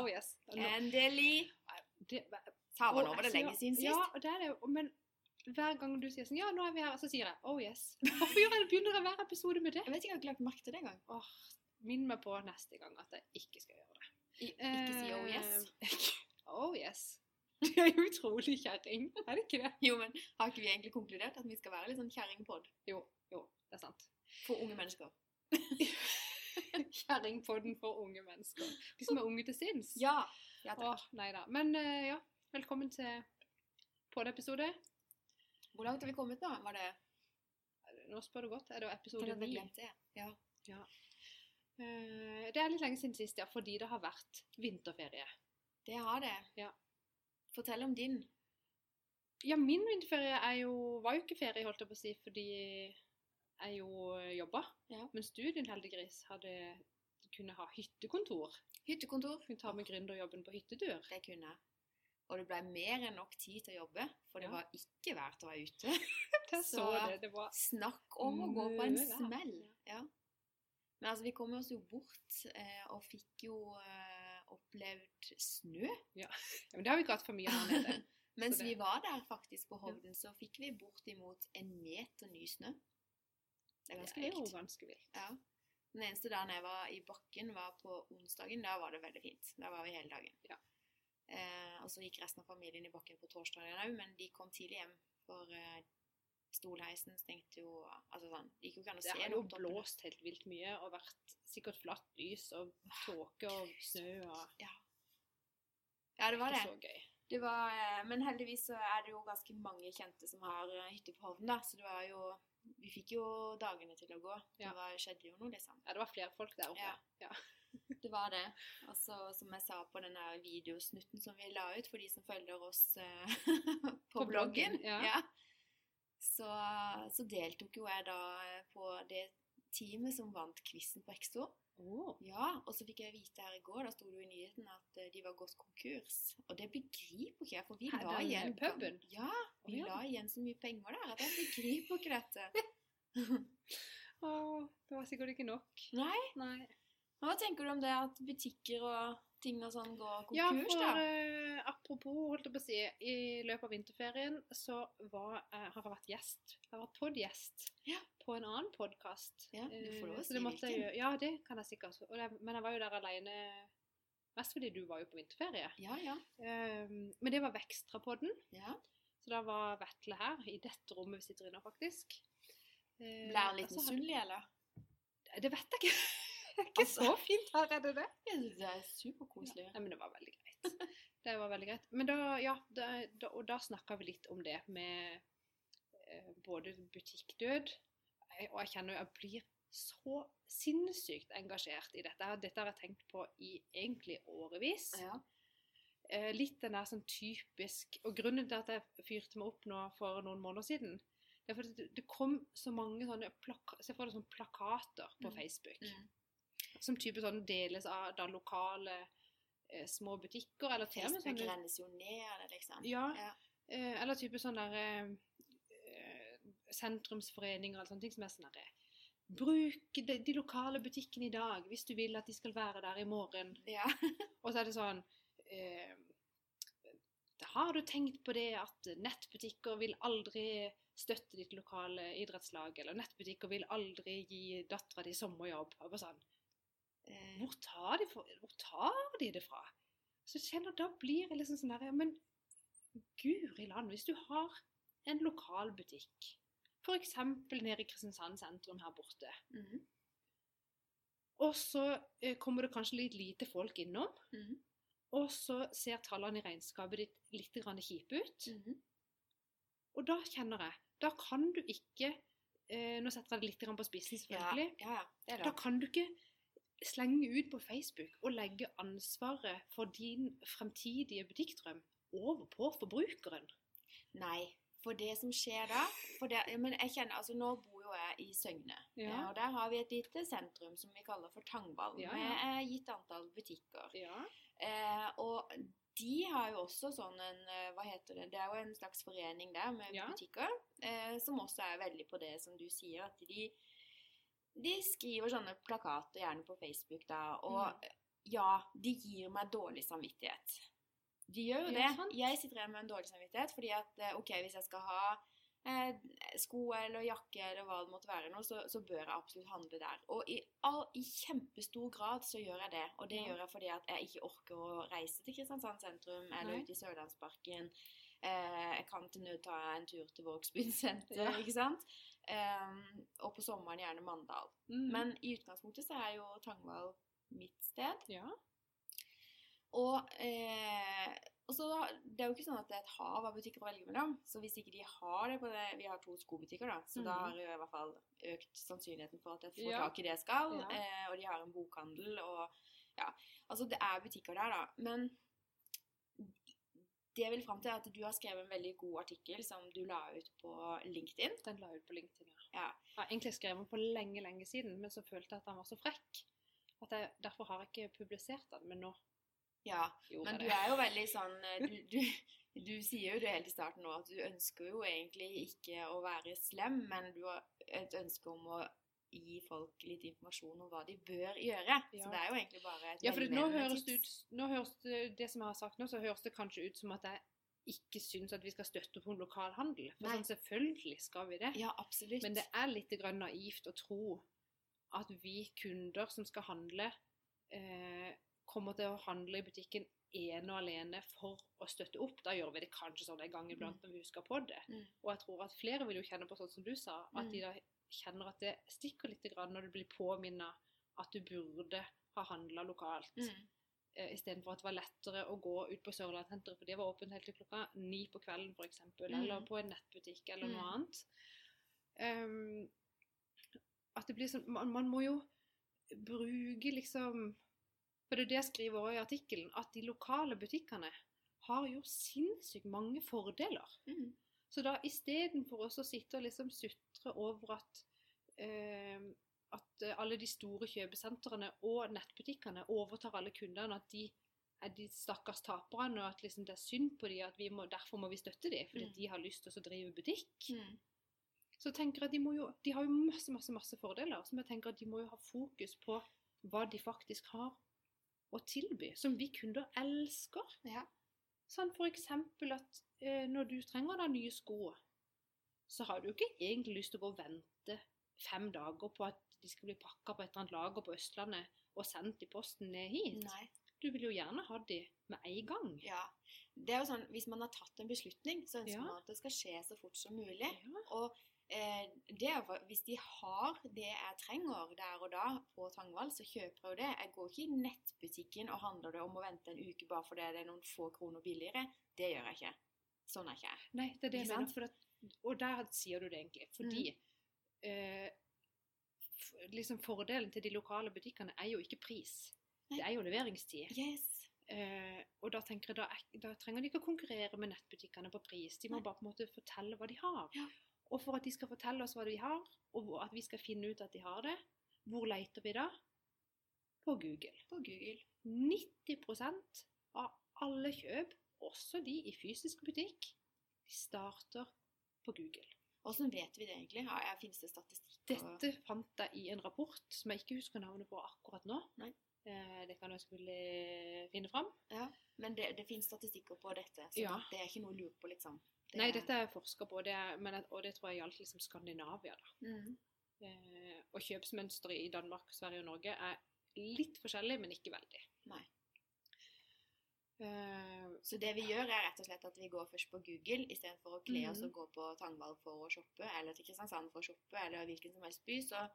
Oh yes. Endelig! det, nå var det lenge siden sist. Ja, det er det. Men hver gang du sier sånn Ja, nå er vi her. Så sier jeg oh yes. Hvorfor gjør jeg, begynner jeg hver episode med det? Jeg vet ikke, jeg har ikke lagt merke til det engang. Åh, Minn meg på neste gang at jeg ikke skal gjøre det. I- Ikke si oh yes. Eh, oh yes. Det er jo utrolig kjerring. Er det ikke det? Jo, men har ikke vi egentlig konkludert at vi skal være litt sånn kjerringpod Jo, jo, det er sant. for unge mennesker? Kjerringpodden for unge mennesker. De som er unge til sinns. Ja. ja. Åh, nei da. Men eh, ja, velkommen til podiepisode. Hvor langt har vi kommet nå? Var det Nå spør du godt. Er det episode ni? Ja. Ja. Eh, Det er litt lenge siden sist, ja, fordi det har vært vinterferie. Det har det. Ja. Fortell om din. Ja, min vinterferie er jo, var jo ikke ferie, holdt jeg på å si, fordi jeg jo jobba. Ja. Mens du, din heldiggris, hadde kunne ha hyttekontor. Hyttekontor. Kunne ta med gründerjobben på hyttetur. Det kunne jeg. Og det ble mer enn nok tid til å jobbe, for det Ja. var ikke verdt å være ute. Så Så- det. Det var Snakk om å gå på en smell. Ja. Men altså, vi kom oss jo bort eh, og fikk jo eh, opplevd snø. ja, Men det har vi ikke hatt for mye her nede. Mens det- vi var der faktisk på Hovden, så fikk vi bortimot en meter ny snø. Det er ganske Det er jo ganske vilt. Ja. Den eneste dagen jeg var i bakken, var på onsdagen. Da var det veldig fint. Da var vi hele dagen. Ja. Eh, og så gikk resten av familien i bakken på torsdagen òg, men de kom tidlig hjem. For eh, stolheisen stengte jo Altså sånn, det gikk jo ikke an å Det har jo noe blåst helt vilt mye og vært sikkert flatt lys og tåke og snø og Ja. ja, det var Ikke det. så gøy. det var, eh, men heldigvis så er det jo ganske mange kjente som har eh, hytte på Hovden, da. Så det var jo Vi fikk jo dagene til å gå. Det var, skjedde jo noe, liksom. Ja, det var flere folk der oppe. Ja. Ja. Det var det. Og så, som jeg sa på den videosnutten som vi la ut for de som følger oss eh, på, På bloggen, bloggen, ja. Så, så deltok jo jeg da eh, på det teamet som vant quizen på Exo. Oh. Ja, og så fikk jeg vite her i går, da sto det jo i nyheten at eh, de var gått konkurs. Og det begriper ikke jeg, for vi her, la igjen puben? Ja, vi oh, ja. la igjen så mye penger der at jeg begriper ikke dette. Åh, det var sikkert ikke nok. Nei, Nei. hva tenker du om det at butikker og ting og sånn går konkurs, Ja, for da? Eh, apropos, holdt jeg på å si, i løpet av vinterferien så var, eh, har jeg vært gjest. Jeg har vært podgjest Ja. på en annen podkast. Ja, du får lov å si det hvilken. Ja, det kan jeg sikkert. Det, men jeg var jo der alene mest fordi du var jo på vinterferie. Ja, ja. Um, men det var Vekstrapodden. ja. Så da var Vetle her, i dette rommet vi sitter i nå, faktisk. Uh, Ble han litt misunnelig, eller? Det vet jeg ikke. Det er ikke så fint her, er det det? Jeg synes det er superkoselig. Nei, men det var veldig greit. Det var veldig greit. Men da, ja, da, da, og da snakka vi litt om det med eh, både butikkdød Og jeg kjenner jo jeg blir så sinnssykt engasjert i dette. Dette har jeg tenkt på i egentlig årevis. Ja. Eh, litt den der sånn typisk Og grunnen til at jeg fyrte meg opp nå for noen måneder siden, det er fordi det, kom så mange sånne plaka deg sånne plakater på Mm. Facebook. Mm. Som type sånn deles av da lokale eh, små butikker, eller til og med sånne rennes jo ned, liksom. Ja, Ja. eh, eller type sånn der eh, eh, sentrumsforeninger eller sånne ting som er sånn derre Bruk de, de lokale butikkene i dag hvis du vil at de skal være der i morgen. Ja. Og så er det sånn eh, Har du tenkt på det at nettbutikker vil aldri støtte ditt lokale idrettslag, eller nettbutikker vil aldri gi dattera di sommerjobb? Og bare sånn, Eh, hvor tar, de for, hvor tar de det fra? Så kjenner Da blir jeg liksom sånn der ja, Men guri land, hvis du har en lokal butikk, f.eks. nede i Kristiansand sentrum her borte, mhm, og så eh, kommer det kanskje litt lite folk innom, mhm, og så ser tallene i regnskapet ditt litt kjipe ut, mhm. og da kjenner jeg Da kan du ikke eh, Nå setter jeg det litt på spissen, selvfølgelig. ja, ja. Det er Da kan du ikke slenge ut på Facebook og legge ansvaret for din fremtidige butikkdrøm over på forbrukeren. Nei. For det som skjer da for det, men jeg kjenner, altså Nå bor jo jeg i Søgne. Ja. Ja, Og der har vi et lite sentrum som vi kaller for Tangvall, Ja, Med et gitt antall butikker. Ja. Eh, og de har jo også sånn en eh, Hva heter det? Det er jo en slags forening der med butikker. Eh, som også er veldig på det som du sier, at de, de skriver sånne plakater gjerne på Facebook da. Og Mm. ja, de gir meg dårlig samvittighet. De gjør jo det. det. Jeg sitter igjen med en dårlig samvittighet fordi at eh, ok, hvis jeg skal ha eh, sko eller jakke eller hva det måtte være nå, så, så bør jeg absolutt handle der. Og i, all, i kjempestor grad så gjør jeg det. Og det Ja. gjør jeg fordi at jeg ikke orker å reise til Kristiansand sentrum eller Nei. ut i Sørlandsparken. Eh, jeg kan til nød ta en tur til Vågsbyen senter, Ja. ikke sant? Eh, og på sommeren gjerne Mandal. Mm. Men i utgangspunktet så er jo Tangvall mitt sted. Ja. Og, eh, og så, Det er jo ikke sånn at det er et hav av butikker å velge mellom. Så hvis ikke de har det på det Vi har to skobutikker, da, så da Mhm. har jeg i hvert fall økt sannsynligheten for at jeg får Ja. tak i det jeg skal. Ja. Eh, og de har en bokhandel og Ja. Altså, det er butikker der, da. Men det jeg vil fram til, er at du har skrevet en veldig god artikkel som du la ut på LinkedIn. Den la ut på LinkedIn. Ja. Ja. Jeg har egentlig skrevet den for lenge, lenge siden, men så følte jeg at den var så frekk. At jeg, derfor har jeg ikke publisert den, men nå Ja, Men du er jo veldig sånn eh, du, du, du sier jo det helt i starten nå, at du ønsker jo egentlig ikke å være slem, men du har et ønske om å gi folk litt informasjon om hva de bør gjøre. Ja. Så det er jo egentlig bare et Ja, for nå høres det ut nå høres det, det som jeg har sagt nå, så høres det kanskje ut som at jeg ikke syns at vi skal støtte opp om lokal handel. For sånn, selvfølgelig skal vi det. Ja, absolutt. Men det er litt grann naivt å tro at vi kunder som skal handle, eh, kommer til å handle i butikken ene og alene for å støtte opp. Da gjør vi det kanskje sånn en gang iblant når vi husker på det. Mm. Og jeg tror at flere vil jo kjenne på sånn som du sa, at Mm. de da kjenner at det stikker litt grann når du blir påminnet at du burde ha handla lokalt. Mm. Eh, Istedenfor at det var lettere å gå ut på Sørlandssenteret, for det var åpent helt til klokka ni på kvelden f.eks., Mm. eller på en nettbutikk eller noe Mm. annet. Um, at det blir sånn man, man må jo bruke liksom For det er det jeg skriver også i artikkelen, at de lokale butikkene har jo sinnssykt mange fordeler. Mm. Så da istedenfor å sitte og liksom sutre over at eh, at eh, alle de store kjøpesentrene og nettbutikkene overtar alle kundene, at de er de stakkars taperne, og at liksom det er synd på dem, at vi må, derfor må vi støtte dem, fordi Mm. de har lyst til å drive butikk. Mm. Så tenker jeg at de må jo, de har jo masse, masse, masse fordeler, som jeg tenker at de må jo ha fokus på hva de faktisk har å tilby, som vi kunder elsker. Ja. Sånn for eksempel at eh, når du trenger deg nye sko, så har du ikke egentlig lyst til å gå og vente fem dager på at de skal bli pakka på et eller annet lager på Østlandet og sendt i posten ned hit. Nei. Du vil jo gjerne ha de med en gang. Ja. Det er jo sånn, Hvis man har tatt en beslutning, så ønsker Ja. man at det skal skje så fort som mulig. Ja. Og eh, det er, hvis de har det jeg trenger der og da på Tangvall, så kjøper jeg jo det. Jeg går ikke i nettbutikken og handler det om å vente en uke bare fordi det er noen få kroner billigere. Det gjør jeg ikke. Sånn er ikke jeg. Nei, det er det jeg mener. For at, og der sier du det egentlig. Fordi eh, f- liksom fordelen til de lokale butikkene er jo ikke pris. Det er jo leveringstid. Yes. Eh, og da tenker jeg da, da trenger de ikke å konkurrere med nettbutikkene på pris. De må Nei. bare på en måte fortelle hva de har. Ja. Og for at de skal fortelle oss hva de har, og at vi skal finne ut at de har det, hvor leter vi da? På Google. På Google. 90% av alle kjøp, også de i fysisk butikk, de starter på Google. Åssen vet vi det egentlig? Har jeg, Finnes det statistikk? Dette fant jeg i en rapport som jeg ikke husker navnet på akkurat nå. Nei. Eh, det kan jeg skulle finne fram. Ja, Men det, det finnes statistikker på dette, så Ja. det er ikke noe å lure på, liksom. Det Nei, dette er forska på, det er, men, og det tror jeg gjaldt liksom Skandinavia. da. Mm. Eh, og kjøpsmønsteret i Danmark, Sverige og Norge er litt forskjellig, men ikke veldig. Nei. Eh, Så det vi gjør, er rett og slett at vi går først på Google istedenfor å kle oss Mhm. og gå på Tangvall for å shoppe, eller til Kristiansand for å shoppe, eller hvilken som helst by, så,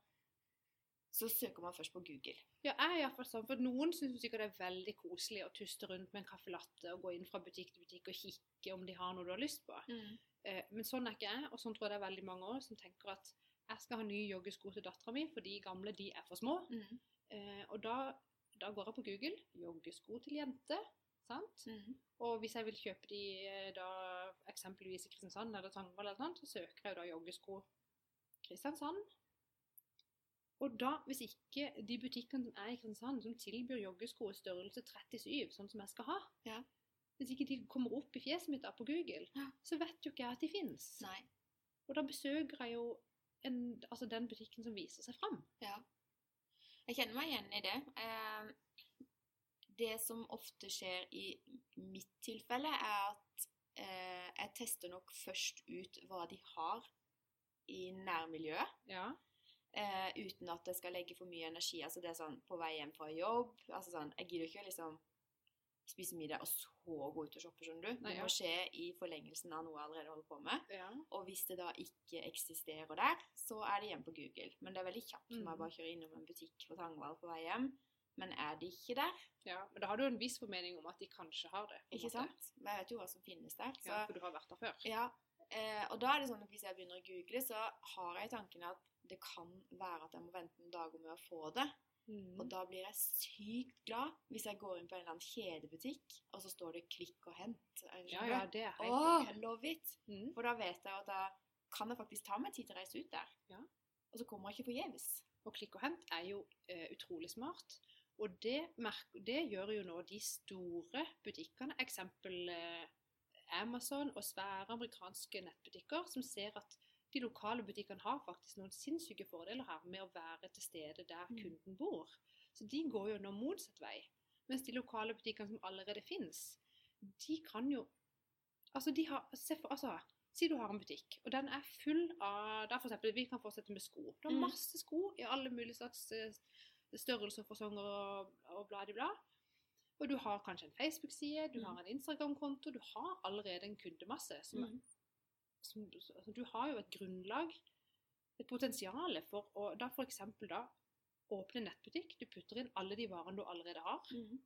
så søker man først på Google. ja, jeg er i hvert fall sånn, for Noen syns sikkert det er veldig koselig å tuste rundt med en caffè latte og gå inn fra butikk til butikk og kikke om de har noe du har lyst på. Eh, men sånn er ikke jeg, og sånn tror jeg det er veldig mange òg, som tenker at jeg skal ha nye joggesko til dattera mi, for de gamle de er for små. Mm. Eh, og da, da går jeg på Google. Joggesko til jente. Sant? Mhm. Og hvis jeg vil kjøpe de eh, da eksempelvis i Kristiansand eller Tangvall, eller sånt, så søker jeg jo da joggesko Kristiansand. Og da, hvis ikke de butikkene som er i Kristiansand, som tilbyr joggesko i størrelse 37, sånn som jeg skal ha Ja. Hvis ikke de kommer opp i fjeset mitt da på Google, Ja. så vet jo ikke jeg at de fins. Og da besøker jeg jo en, altså den butikken som viser seg fram. Ja. Jeg kjenner meg igjen i det. Eh, det som ofte skjer i mitt tilfelle, er at eh, jeg tester nok først ut hva de har i nærmiljøet. Ja. Eh, uten at det skal legge for mye energi. Altså det er sånn på vei hjem fra jobb. altså sånn, Jeg gidder ikke liksom spise middag og så gå ut og shoppe, skjønner du. Det må skje i forlengelsen av noe jeg allerede holder på med. ja. Og hvis det da ikke eksisterer der, så er det hjem på Google. Men det er veldig kjapt. når Mm. Jeg bare kjører innom en butikk på Tangvall på vei hjem. Men er de ikke der, ja. Men da har du en viss formening om at de kanskje har det. ikke måte. sant? Men jeg vet jo hva som finnes der. Så, Ja, for du har vært der før. ja. Eh, og da er det sånn at hvis jeg begynner å google, så har jeg i tanken at det kan være at jeg må vente noen dager med å få det. Mm. Og da blir jeg sykt glad hvis jeg går inn på en eller annen kjedebutikk, og så står det 'klikk og hent'. Ja, ja, det. er helt ok. love it! Mm. For da vet jeg at da kan jeg faktisk ta meg tid til å reise ut der. Ja. Og så kommer jeg ikke forgjeves. Og klikk og hent er jo eh, utrolig smart. Og det, det gjør jo nå de store butikkene, eksempel eh, Amazon og svære amerikanske nettbutikker, som ser at de lokale butikkene har faktisk noen sinnssyke fordeler her med å være til stede der Mm. kunden bor. Så de går jo nå motsatt vei. Mens de lokale butikkene som allerede fins, de kan jo Altså, de har se for, altså, Si du har en butikk, og den er full av da for eksempel, Vi kan fortsette med sko. Du har Mm. masse sko i alle mulige slags eh, og fasonger og, og blad bla. Og du har kanskje en Facebook-side, du Mm. har en Instagram-konto, du har allerede en kundemasse. Som, Mm. som, altså, du har jo et grunnlag, et potensial for å da f.eks. da åpne nettbutikk. Du putter inn alle de varene du allerede har, Mm.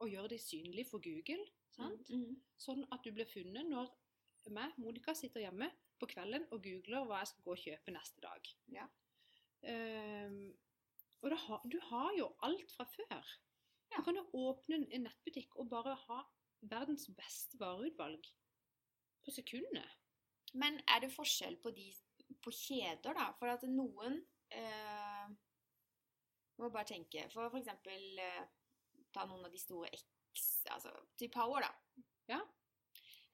og gjør de synlige for Google. Sant? Mm. Sånn at du blir funnet når meg, Monica, sitter hjemme på kvelden og googler hva jeg skal gå og kjøpe neste dag. Ja. Ehm, og da har, du har jo alt fra før. Ja. Du kan jo åpne en- nettbutikk og bare ha verdens beste vareutvalg på sekundet. Men er det forskjell på, de, på kjeder, da? For at noen eh, Må bare tenke. For f.eks. eh, ta noen av de store X, altså til Power, da. Ja.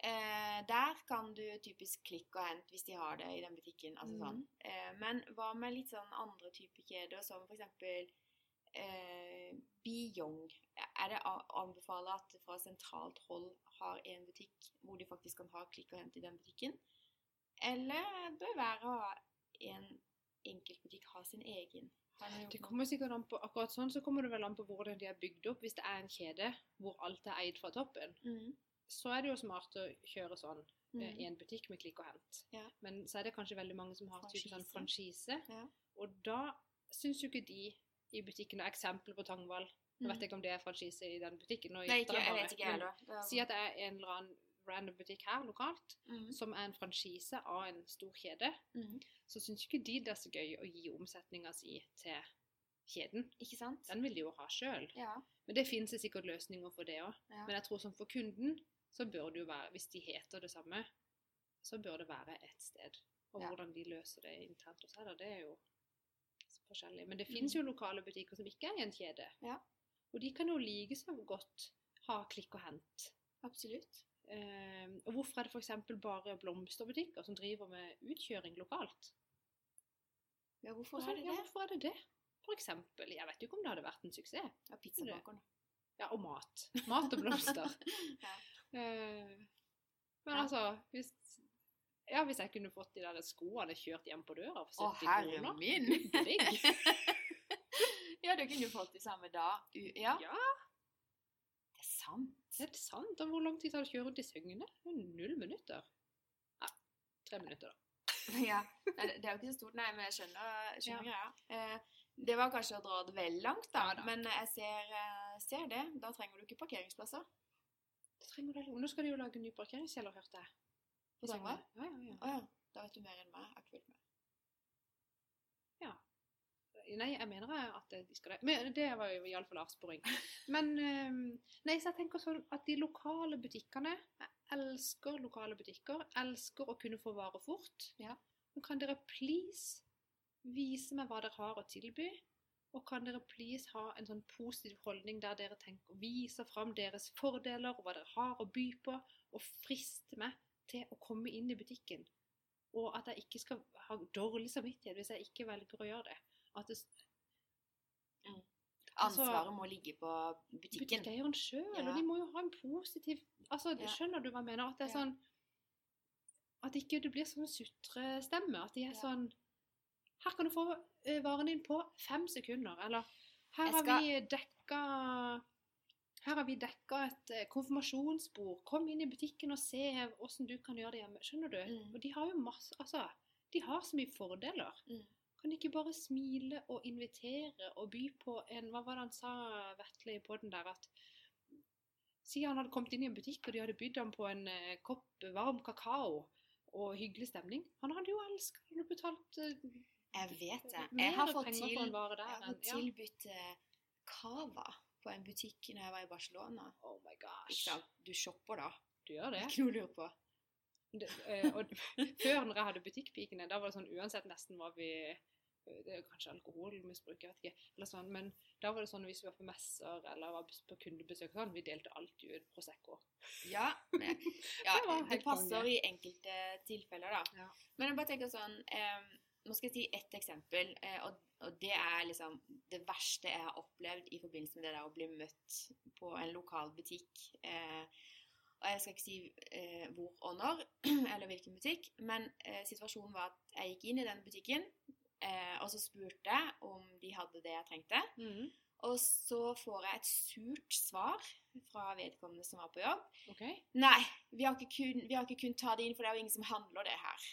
Eh, der kan du typisk klikke og hente hvis de har det i den butikken. altså mm. sånn. Eh, men hva med litt sånn andre typer kjeder, som eksempel eh, Beyong? Er det å anbefale at fra sentralt hold har en butikk hvor de faktisk kan ha klikk og hent i den butikken? Eller bør være å ha en enkeltbutikk ha sin egen? Det kommer sikkert an på, akkurat sånn så kommer det vel an på hvordan de er bygd opp. Hvis det er en kjede hvor alt er eid fra toppen, Mhm. Så er det jo smart å kjøre sånn eh, Mhm. i en butikk med klikk og hent. Ja. Men så er det kanskje veldig mange som har type sånn Franchise. franchise. Ja. Og da syns jo ikke de i butikken og er Eksempel på Tangvall. Jeg vet jeg ikke om det er franchise i den butikken. nå Nei, ikke, jeg vet ikke, heller. Er- Si at det er en eller annen random butikk her lokalt, mm. som er en franchise av en stor kjede, Mm. så syns ikke de det er så gøy å gi omsetninga si til kjeden. Ikke sant? Den vil de jo ha sjøl. Ja. Men det finnes sikkert løsninger for det òg. ja. Men jeg tror som for kunden, så bør det jo være, hvis de heter det samme, så bør det være ett sted. Og Ja. hvordan de løser det internt hos seg, det er jo forskjellig. Men det finnes jo lokale butikker som ikke er i en kjede. Mm. Ja. Og de kan jo like så godt ha klikk og hent. Absolutt. Eh, og hvorfor er det f.eks. bare blomsterbutikker som driver med utkjøring lokalt? Ja, hvorfor er det det? ja, hvorfor er det det? For eksempel, jeg vet jo ikke om det hadde vært en suksess. Ja, pizzabakerne. Ja, og mat. Mat og blomster. Ja. Eh, men altså hvis, ja, hvis jeg kunne fått de der skoene kjørt hjem på døra for Å, 70 herre kroner min! Ja, du kunne fått de samme da. Ja, Ja, det er sant. det er sant. Og hvor lang tid tar det å kjøre rundt i Søgne? Null minutter. Ja, tre minutter, da. Ja, det er jo ikke så stort, nei, men jeg skjønner, skjønner greia. Eh, det var kanskje å dra det vel langt, da, Ja da. men jeg ser, eh, ser det. Da trenger du ikke parkeringsplasser. Det trenger du heller. Nå skal de jo lage ny parkeringskjeller, hørte jeg. På Tangvall? Ja, ja, ja. Å ja, da vet du mer enn meg. Akkurat meg. Ja. Nei, jeg mener at de skal det. Men det var jo iallfall avsporing. Men eh, Nei, så jeg tenker sånn at de lokale butikkene Jeg elsker lokale butikker. Elsker å kunne få varer fort. Ja. Men kan dere please vise meg hva dere har å tilby? Og kan dere please ha en sånn positiv holdning der dere tenker, viser fram deres fordeler og hva dere har å by på, og friste meg til å komme inn i butikken? Og at jeg ikke skal ha dårlig samvittighet hvis jeg ikke velger å gjøre det. At det, Mm. Altså, Ansvaret må ligge på butikken. butikkeieren sjøl, Ja. og de må jo ha en positiv Altså, Ja. skjønner du hva jeg mener? At det er Ja. sånn At ikke det blir sånn sutrestemme. At de er sånn Her kan du få eh, varen din på fem sekunder. Eller her har skal- vi dekka her har vi dekka et eh, konfirmasjonsbord. Kom inn i butikken og se åssen du kan gjøre det hjemme. Skjønner du? Mm. Og de har jo masse Altså, de har så mye fordeler. Mm. Kan de ikke bare smile og invitere og by på en Hva var det han sa, Vetle, på den der at Siden han hadde kommet inn i en butikk, og de hadde bydd ham på en eh, kopp varm kakao og hyggelig stemning. Han hadde jo elska Han hadde betalt Jeg vet det. Jeg har fått, til, jeg har fått tilbudt eh, cava på en butikk når jeg var i Barcelona. Oh my gosh. Du shopper da. Du gjør det? Ikke noe å lure på. det eh, og før, når jeg hadde butikkpikene, da var det sånn uansett nesten hva vi eh, det er kanskje alkoholmisbruk, jeg vet ikke. Eller sånn, men da var det sånn hvis vi var på messer eller var på kundebesøk, sånn, vi delte alt ut Prosecco. Ja, men, ja Det det passer i enkelte tilfeller, da. Ja. Men jeg bare tenker sånn eh, Nå skal jeg si ett eksempel, eh, og, og det er liksom det verste jeg har opplevd i forbindelse med det der å bli møtt på en lokal butikk. Eh, og jeg skal ikke si eh, hvor og når, eller hvilken butikk, men eh, situasjonen var at jeg gikk inn i den butikken, og så spurte jeg om de hadde det jeg trengte. Mm. Og så får jeg et surt svar fra vedkommende som var på jobb. Okay. Nei, vi har ikke kun, vi har ikke kunnet ta det inn, for det er jo ingen som handler det her.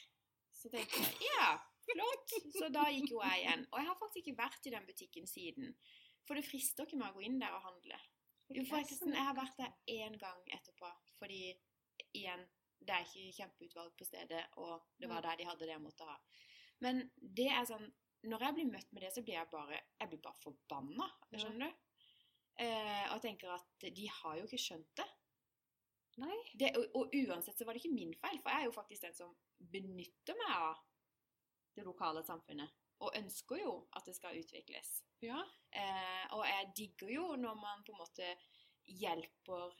Så tenkte jeg, ja, flott. Så da gikk jo jeg igjen. Og jeg har faktisk ikke vært i den butikken siden. For det frister ikke meg å gå inn der og handle. Jo, forresten, jeg har vært der én gang etterpå, fordi igjen, det er ikke kjempeutvalg på stedet, og det var der de hadde det jeg måtte ha. Men det er sånn, når jeg blir møtt med det, så blir jeg bare, jeg blir bare forbanna, skjønner du? Eh, og tenker at de har jo ikke skjønt det. Nei. det og, og uansett så var det ikke min feil, for jeg er jo faktisk den som benytter meg av det lokale samfunnet. Og ønsker jo at det skal utvikles. Ja. Eh, og jeg digger jo når man på en måte hjelper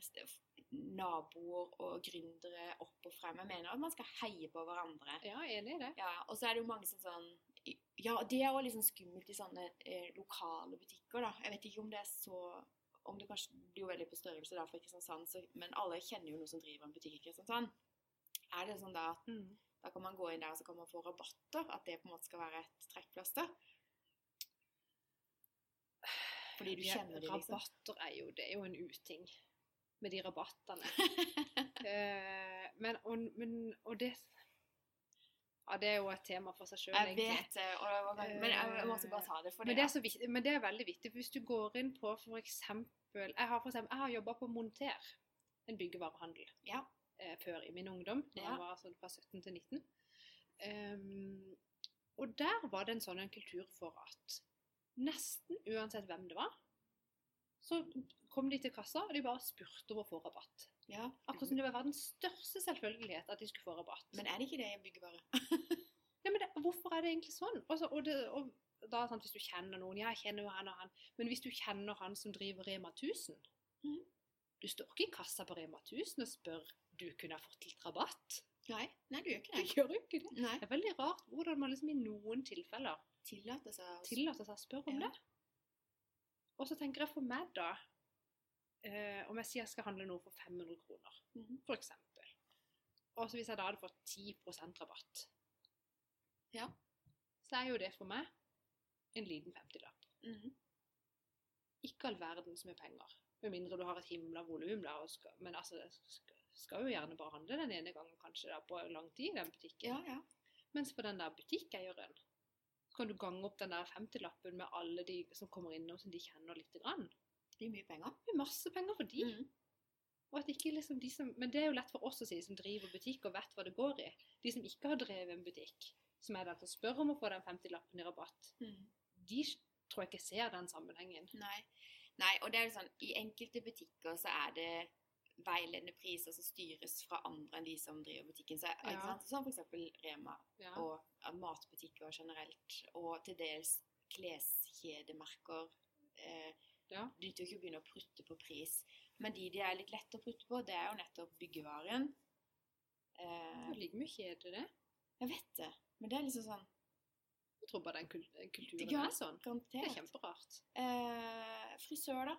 naboer og gründere opp og frem. Jeg mener at man skal heie på hverandre. ja, enig i det. Ja, og så er det jo mange som sånn Ja, det er jo liksom skummelt i sånne eh, lokale butikker, da. Jeg vet ikke om det er så Om det kanskje blir jo veldig på størrelse da for Kristiansand, så, men alle kjenner jo noen som driver en butikk i Kristiansand. Er det sånn da at Mm. Da kan man gå inn der og så kan man få rabatter? At det på en måte skal være et trekkplaster? Fordi du kjenner det, liksom. Rabatter er jo Det er jo en uting med de rabattene. uh, men, og, men Og det Ja, det er jo et tema for seg sjøl, Jeg vet det, og det men jeg, måtte bare ta det. For Men det, det, er så viktig, men det er veldig viktig. Hvis du går inn på eksempel Jeg har, for eksempel, jeg har jobba på Monter, en byggevarehandel, Ja. Eh, før i min ungdom. Da jeg var sånn fra 17 til 19. Um, og der var det en sånn en kultur for at nesten uansett hvem det var, så kom de til kassa, og de bare spurte om å få rabatt. ja. Akkurat som det var verdens største selvfølgelighet at de skulle få rabatt. Men er det ikke det i byggevare? Nei, men det, hvorfor er det egentlig sånn? Også, og det, og da, sant, Hvis du kjenner noen Ja, jeg kjenner jo han og han. Men hvis du kjenner han som driver Rema 1000 mm. Du står ikke i kassa på Rema 1000 og spør du kunne ha fått litt rabatt. Nei, nei, du gjør ikke Du det. gjør ikke det. Nei. Det er veldig rart hvordan man liksom i noen tilfeller Tillater seg å tillater seg å spørre om Ja. det. Og så tenker jeg for meg, da eh, Om jeg sier jeg skal handle noe for 500 kroner, mm for eksempel. Og så hvis jeg da hadde fått 10 rabatt, Ja. så er jo det for meg en liten 50-lapp. Mhm. Ikke all verden som er penger. Med mindre du har et himla volum. Men altså, skal, jo gjerne bare handle den ene gangen kanskje da, på lang tid i den butikken. Ja, ja. Mens for den der butikkeieren så kan du gange opp den der 50-lappen med alle de som kommer innom som de kjenner lite grann. Det er mye penger. Det er masse penger for de. Mm. Og at ikke liksom de som, men det er jo lett for oss å si, som driver butikk og vet hva det går i. De som ikke har drevet en butikk, som er den som spør om å få den 50-lappen i rabatt, mm. de tror jeg ikke ser den sammenhengen. Nei. Nei, og det er jo sånn, i enkelte butikker så er det veiledende priser som styres fra andre enn de som driver butikken. Så, Ja. Som for eksempel Rema Ja. og matbutikker generelt, og til dels kleskjedemerker. Eh, Ja. De tør ikke å begynne å prutte på pris. Men de det er litt lett å prutte på, det er jo nettopp byggevaren. Eh, det ligger mye kjede, i det. jeg vet det, men det er liksom sånn Jeg tror bare den kulturen Ja, er sånn. Det er kjemperart. Eh, frisør, da?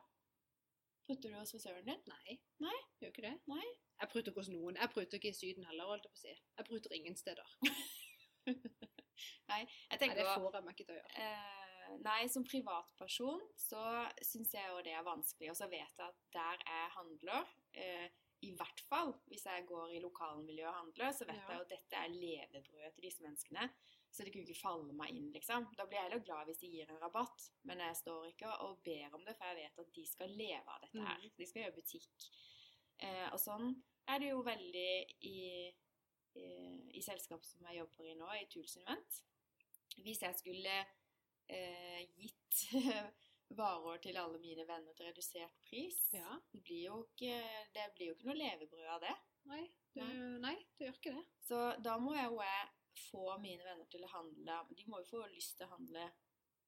Prutter du hos frisøren din? Nei. Nei? Gjør ikke det. Nei. Jeg prutter ikke hos noen. Jeg prutter ikke i Syden heller, holdt jeg på å si. Jeg prutter ingen steder. nei, Jeg tenker Nei, det får jeg meg ikke til å gjøre. Eh, nei, som privatperson så syns jeg jo det er vanskelig. Og så vet jeg at der jeg handler, eh, i hvert fall hvis jeg går i lokalmiljøet og handler, så vet Ja. jeg jo at dette er levebrødet til disse menneskene. Så det kunne ikke falle meg inn, liksom. Da blir jeg heller glad hvis de gir en rabatt. Men jeg står ikke og ber om det, for jeg vet at de skal leve av dette her. Mhm. De skal gjøre butikk. Eh, og sånn er det jo veldig i, i, i selskapet som jeg jobber i nå, i Tools Invent. Hvis jeg skulle eh, gitt varer til alle mine venner til redusert pris, Ja. det, blir jo ikke, det blir jo ikke noe levebrød av det. Nei, du, Nei. du gjør ikke det. Så da må jeg jo jeg få mine venner til å handle De må jo få lyst til å handle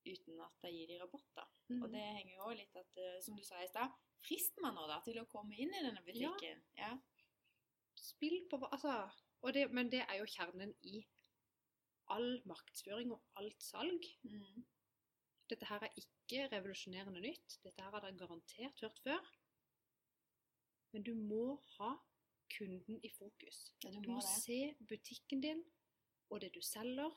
uten at jeg gir dem rabatt, da. Mhm. Og det henger jo litt at, eh, som du sa i stad, frist meg nå da til å komme inn i denne butikken. Ja. Spill på Altså det, Men det er jo kjernen i all markedsføring og alt salg. Mm. Dette her er ikke revolusjonerende nytt. Dette her har dere garantert hørt før. Men du må ha kunden i fokus. ja, du Du må må se butikken din og det du selger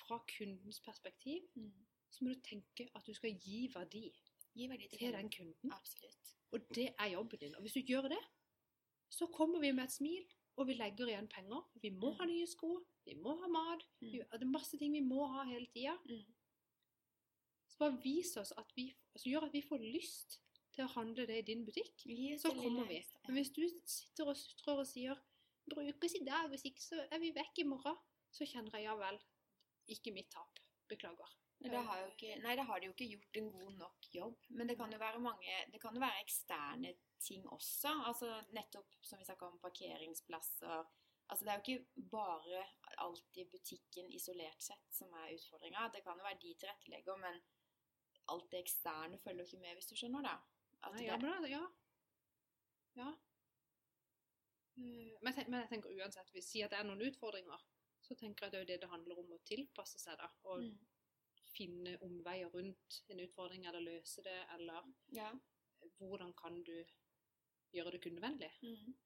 fra kundens perspektiv. Mm. Så må du tenke at du skal gi verdi Gi verdi til til den kunden. Absolutt. Og det er jobben din. Og hvis du gjør det, så kommer vi med et smil, og vi legger igjen penger. Vi må ha nye sko, vi må ha mat. Mm. Vi, det er masse ting vi må ha hele tida. Mm. Så bare vis oss at vi, altså gjør at vi får lyst til å handle det i din butikk. Så kommer vi. Men hvis du sitter og sutrer og sier 'brukes i dag, hvis ikke så er vi vekk i morgen', så kjenner jeg ja vel. Ikke mitt tap. Beklager. Det har ikke, nei, da har de jo ikke gjort en god nok jobb. Men det kan jo være mange, det kan jo være eksterne ting også. Altså nettopp som vi snakka om parkeringsplasser. Altså Det er jo ikke bare alltid butikken isolert sett som er utfordringa. Det kan jo være de tilrettelegger, men alt det eksterne følger jo ikke med, hvis du skjønner det. At Nei, ja, men det, ja. Ja. Eh, Men jeg, tenker, men jeg tenker uansett, hvis vi sier at det er noen utfordringer, så tenker jeg at det er det det handler om å tilpasse seg, da. Og mm, finne omveier rundt en utfordring, eller løse det, eller Ja. hvordan kan du gjøre det kundevennlig? Mm.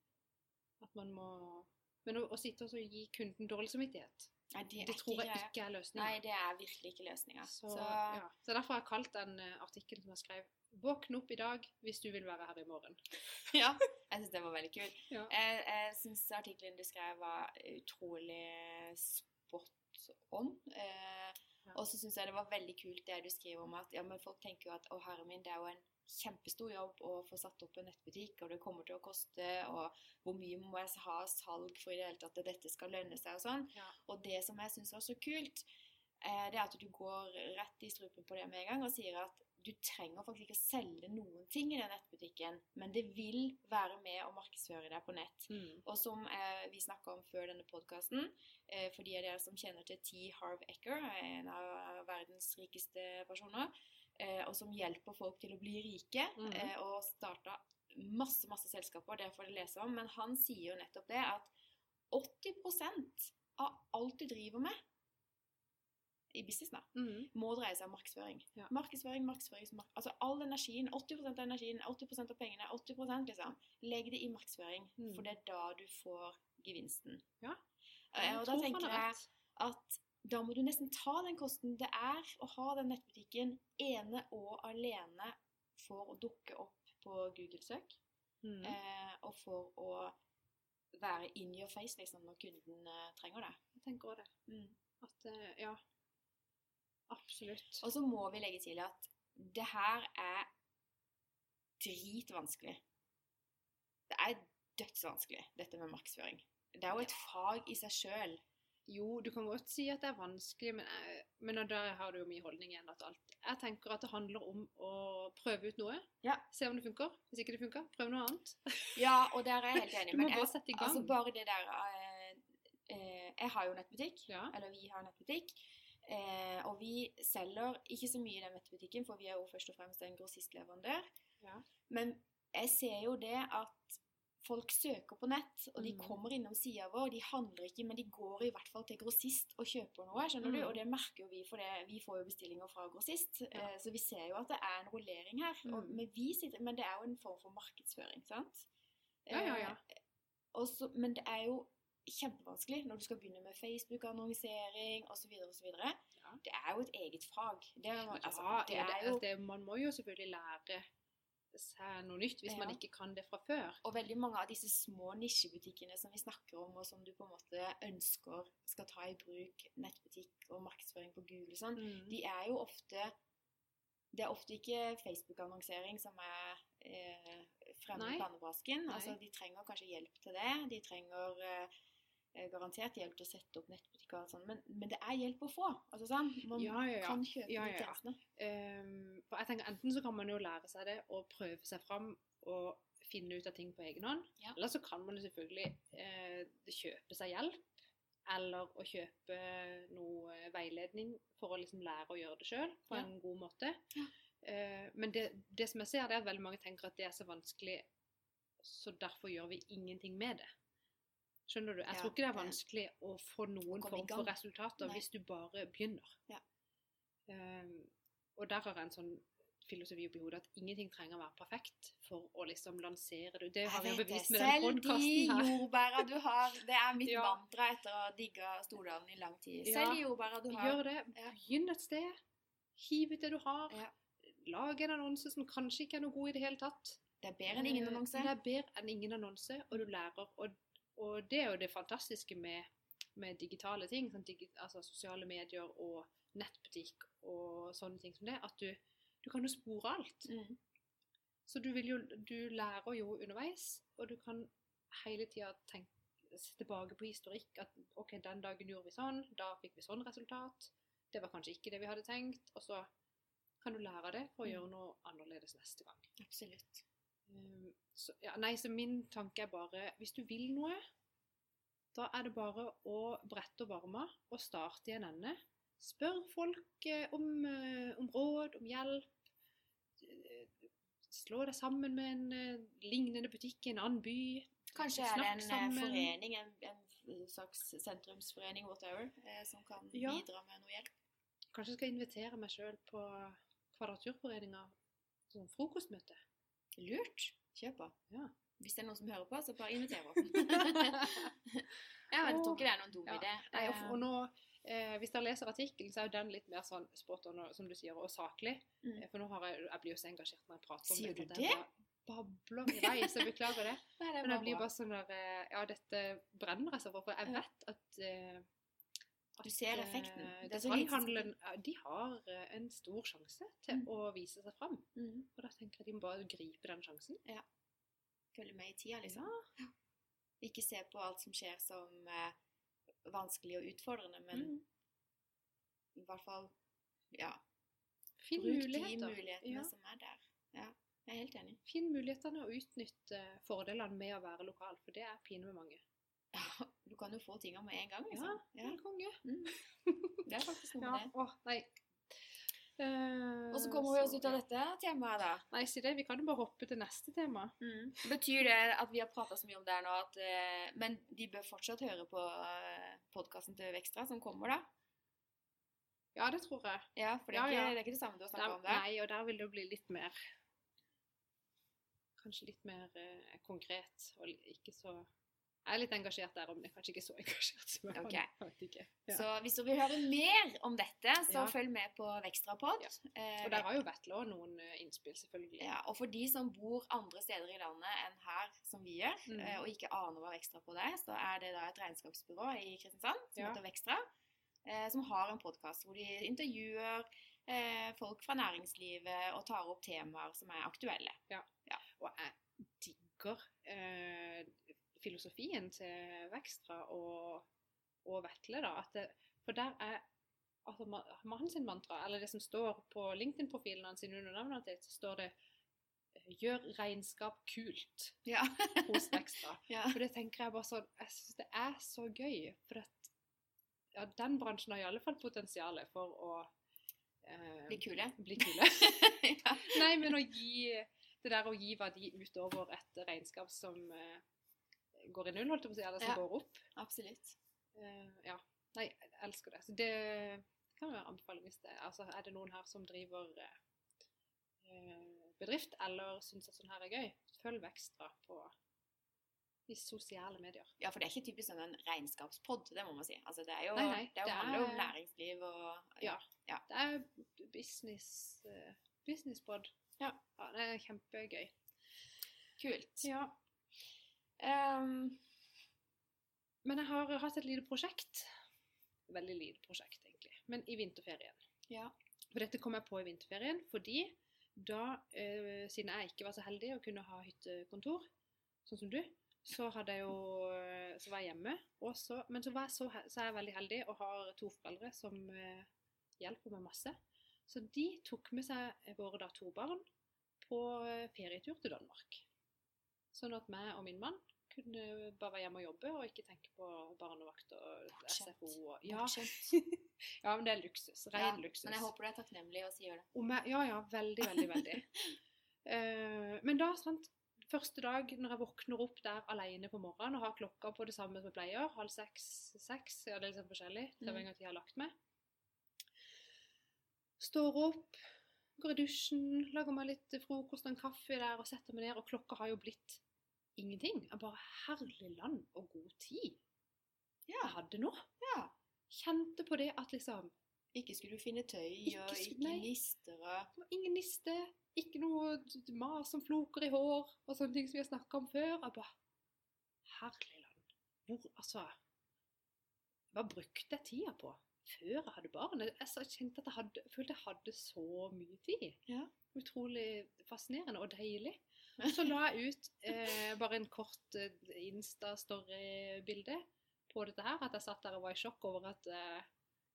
At man må Men å, å sitte og gi kunden dårlig samvittighet, Nei, det, det tror jeg ikke er løsninga. Nei, det er virkelig ikke løsninga. Så, ja. så derfor har jeg kalt den uh, artikkelen som jeg skrev 'Våkn opp i dag hvis du vil være her i morgen'. ja. Jeg syns det var veldig kult. Ja. Jeg, jeg syns artikkelen du skrev var utrolig spot on. Eh. Og så syns jeg det var veldig kult det du skriver om at ja, men folk tenker jo at å herre min, det er jo en kjempestor jobb å få satt opp en nettbutikk, og det kommer til å koste, og hvor mye må jeg ha salg for i det hele tatt at dette skal lønne seg og sånn. Ja. Og det som jeg syns var så kult, eh, det er at du går rett i strupen på det med en gang og sier at du trenger faktisk ikke å selge noen ting i den nettbutikken, men det vil være med å markedsføre deg på nett. Mm. Og som eh, vi snakka om før denne podkasten, eh, for de av dere som kjenner til T. Harv Ecker, en av verdens rikeste personer, eh, og som hjelper folk til å bli rike, mm. eh, og starta masse, masse selskaper, det får dere lese om, men han sier jo nettopp det at 80% av alt du driver med i business da, Mm. må dreie seg om markedsføring. Ja. Markedsføring, markedsføring, mark altså all energien, 80% av energien, 80% av pengene, 80% liksom. Legg det i markedsføring, Mm. for det er da du får gevinsten. Ja. Jeg og da tenker jeg at da må du nesten ta den kosten det er å ha den nettbutikken ene og alene for å dukke opp på Google-søk, Mm. eh, og for å være in your face liksom, når kunden eh, trenger det. Jeg tenker også det. Mm. At, eh, ja, absolutt. Og så må vi legge til at det her er dritvanskelig. Det er dødsvanskelig, dette med markedsføring. Det er jo et fag i seg sjøl. Jo, du kan godt si at det er vanskelig, men, jeg, men da har du jo mye holdning igjen. Jeg tenker at det handler om å prøve ut noe. Ja. Se om det funker. Hvis ikke det funker, prøv noe annet. Ja, og der er jeg helt enig. Men jeg, sette i gang. altså bare det der eh, eh, Jeg har jo nettbutikk. Ja. Eller vi har nettbutikk. Eh, og vi selger ikke så mye i den vettbutikken, for vi er jo først og fremst en grossistleverandør. Ja. Men jeg ser jo det at folk søker på nett, og de Mm. kommer innom sida vår. De handler ikke, men de går i hvert fall til grossist og kjøper noe. skjønner du? Mm. Og det merker jo vi, for det, vi får jo bestillinger fra grossist. Ja. Eh, så vi ser jo at det er en rullering her. Og, Mm. men, vi sitter, men det er jo en form for markedsføring, sant? Ja, ja, ja. Eh, også, men det er jo kjempevanskelig når du skal begynne med Facebook-annonsering osv. osv. Ja. Det er jo et eget fag. Det altså, ja, det ja, er jo det, man må jo selvfølgelig lære seg noe nytt hvis man ikke kan det fra før. Og veldig mange av disse små nisjebutikkene som vi snakker om, og som du på en måte ønsker skal ta i bruk nettbutikk og markedsføring på Google, sånn, Mm. de er jo ofte Det er ofte ikke Facebook-annonsering som er eh, fremme i pannebrasken. Altså, de trenger kanskje hjelp til det. De trenger eh, garantert hjelp til å sette opp nettbutikker og sånn, men, men det er hjelp å få. Altså, sånn. Man Ja, ja, ja. kan kjøpe de tjenestene. Um, jeg tenker Enten så kan man jo lære seg det og prøve seg fram og finne ut av ting på egen hånd. Eller så kan man jo selvfølgelig uh, kjøpe seg hjelp. Eller å kjøpe noe veiledning for å liksom lære å gjøre det sjøl på en god måte. Ja. Eh, men det, det som jeg ser, det er at veldig mange tenker at det er så vanskelig, så derfor gjør vi ingenting med det. Skjønner du? Jeg Ja, tror ikke det er vanskelig å få noen form for resultater Nei. hvis du bare begynner. Ja. Um, og der har jeg en sånn filosofi oppi hodet at ingenting trenger å være perfekt for å liksom lansere det. Det har vi jo bevist med den Selv de jordbæra du har Det er mitt Ja. mantra etter å ha digga Stordalen i lang tid. Selv de jordbæra du har. Gjør det. Begynn et sted. Hiv ut det du har. Ja. Lag en annonse som kanskje ikke er noe god i det hele tatt. Det er bedre enn ingen Eh, annonse. Det er bedre enn ingen annonse, og du lærer. Og, og det er jo det fantastiske med, med digitale ting, sånn altså sosiale medier og nettbutikk og sånne ting som det, at du, du kan jo spore alt. Mm. Så du, jo, du lærer jo underveis, og du kan hele tida se tilbake på historikk. At OK, den dagen gjorde vi sånn, da fikk vi sånn resultat. Det var kanskje ikke det vi hadde tenkt. Og så kan du lære det for å Mm. gjøre noe annerledes neste gang. Absolutt. Um, så, ja, nei, så min tanke er bare Hvis du vil noe, da er det bare å brette opp varme og starte i en ende. Spør folk eh, om, eh, om råd, om hjelp. Eh, Slå deg sammen med en lignende butikk i en annen by. Kanskje er det en sammen. forening, en, en slags sentrumsforening, whatever, som kan Ja. bidra med noe hjelp. Kanskje jeg skal invitere meg sjøl på Kvadraturforeninga. Sånn frokostmøte. Lurt. Kjøp på. Ja. Hvis det er noen som hører på, så bare inviter oss. ja, jeg tror ikke det er noen dum Ja. idé. Nei, og, Eh, og nå, eh, hvis dere leser artikkelen, så er jo den litt mer sånn spot on, og- som du sier, og saklig. Mm. Eh, For nå har jeg, jeg blir jo så engasjert når jeg prater om Sier det. du det? Babler i vei, så beklager det. Nei, det Men jeg blir bare sånn der eh, Ja, dette brenner jeg så for, for jeg vet at eh, Du ser eh, effekten. Detaljhandelen de har eh, en stor sjanse til Mm. å vise seg fram. Mm. Og da tenker jeg de må bare gripe den sjansen. Følge med i tida, liksom. Ja. Ikke se på alt som skjer som eh, vanskelig og utfordrende, men Mm. i hvert fall ja, Finn bruk de mulighetene Ja. som er der. Ja, jeg er helt enig. Finn mulighetene og utnytte fordelene med å være lokal, for det er pine med mange. Ja, du kan jo få tinga med en gang, liksom. Ja, en konge. Mm. Det er faktisk noe med det. åh, nei. Eh, Og så kommer vi oss ut av dette temaet, da. Nei, si det. Vi kan jo bare hoppe til neste tema. Betyr det at vi har prata så mye om det her nå, at eh, Men de bør fortsatt høre på eh, podkasten til Vekstra som kommer, da? Ja, det tror jeg. Ja, for det er, Ja, ikke, ja. det er ikke det samme du har snakka om der? nei, og der vil det jo bli litt mer Kanskje litt mer eh, konkret og ikke så Jeg er litt engasjert der, men jeg er kanskje ikke så engasjert som jeg okay. vet ikke. Ja. Så hvis du vil høre mer om dette, så Ja. følg med på Vekstrapod. Ja. Eh, Og der har jo Vetle òg noen eh, innspill, selvfølgelig. ja, og for de som bor andre steder i landet enn her, som vi gjør, Mm. eh, og ikke aner hva Vekstrapod er, så er det da et regnskapsbyrå i Kristiansand som Ja. heter Vekstra, som har en podkast hvor de intervjuer folk fra næringslivet og tar opp temaer som er aktuelle. Og jeg digger eh, filosofien til Vekstra og, og Vetle, da. Det, for der er altså, ma- mannen sin mantra, eller det som står på LinkedIn-profilen hans under navnet hans, så står det 'Gjør regnskap kult' Ja. hos Vekstra. ja. For det tenker jeg bare sånn Jeg syns det er så gøy. For at ja, den bransjen har i alle fall potensial for å eh, Bli kule. bli kule. Nei, men å gi det der å gi verdi utover et regnskap som, eh, går i null, holdt jeg på å si, eller som Ja. går opp. Absolutt. Uh, ja. Nei, jeg elsker det. Så det kan jeg anbefale hvis det altså, er det noen her som driver eh, eh, bedrift, eller syns at sånn her er gøy. Følg Vekstra på i sosiale medier. Ja, for det er ikke typisk sånn en regnskapspod, det må man si. Altså, det er jo, Nei, nei, det er jo det handler jo om er- næringsliv og Ja. Ja. Det er business uh, businesspod. Ja. ja. Det er kjempegøy. Kult. Ja. Ehm, Men jeg har hatt et lite prosjekt. Veldig lite prosjekt, egentlig. Men i vinterferien. ja. For dette kom jeg på i vinterferien fordi da, eh, siden jeg ikke var så heldig å kunne ha hyttekontor, sånn som du, så jo eh, Så var jeg hjemme. Så, men så, var jeg så, så er jeg veldig heldig og har to foreldre som eh, hjelper meg masse. Så de tok med seg våre da to barn på eh, ferietur til Danmark. Sånn at meg og min mann kunne bare være hjemme og jobbe og ikke tenke på barnevakt og SFO. Og, ja. Ja, men det er luksus. Ren Ja, luksus. Men jeg håper du er takknemlig og sier det. Om jeg, ja, ja, veldig, veldig, veldig. uh, men da, sant, første dag når jeg våkner opp der alene på morgenen og har klokka på det samme som jeg pleier, halv seks, seks, ja, det er liksom forskjellig, det Mm. er en gang jeg har lagt meg. Står opp, går i dusjen, lager meg litt frokost og en kaffe der og setter meg ned, og klokka har jo blitt ingenting. Jeg bare, herlig land og god tid Ja. jeg hadde nå. ja. Kjente på det at liksom, Ikke skulle du finne tøy Ikke og ikke nister og ingen niste, ikke noe mas som floker i hår, og sånne ting som vi har snakket om før. Jeg bare, herlig land. Hvor, altså, hva brukte jeg tida på før jeg hadde barn? Jeg kjente at jeg hadde, følte jeg hadde så mye tid. Ja. Utrolig fascinerende og deilig. Så la jeg ut eh, bare en kort eh, Insta-story-bilde på dette her, at jeg satt der og var i sjokk over at jeg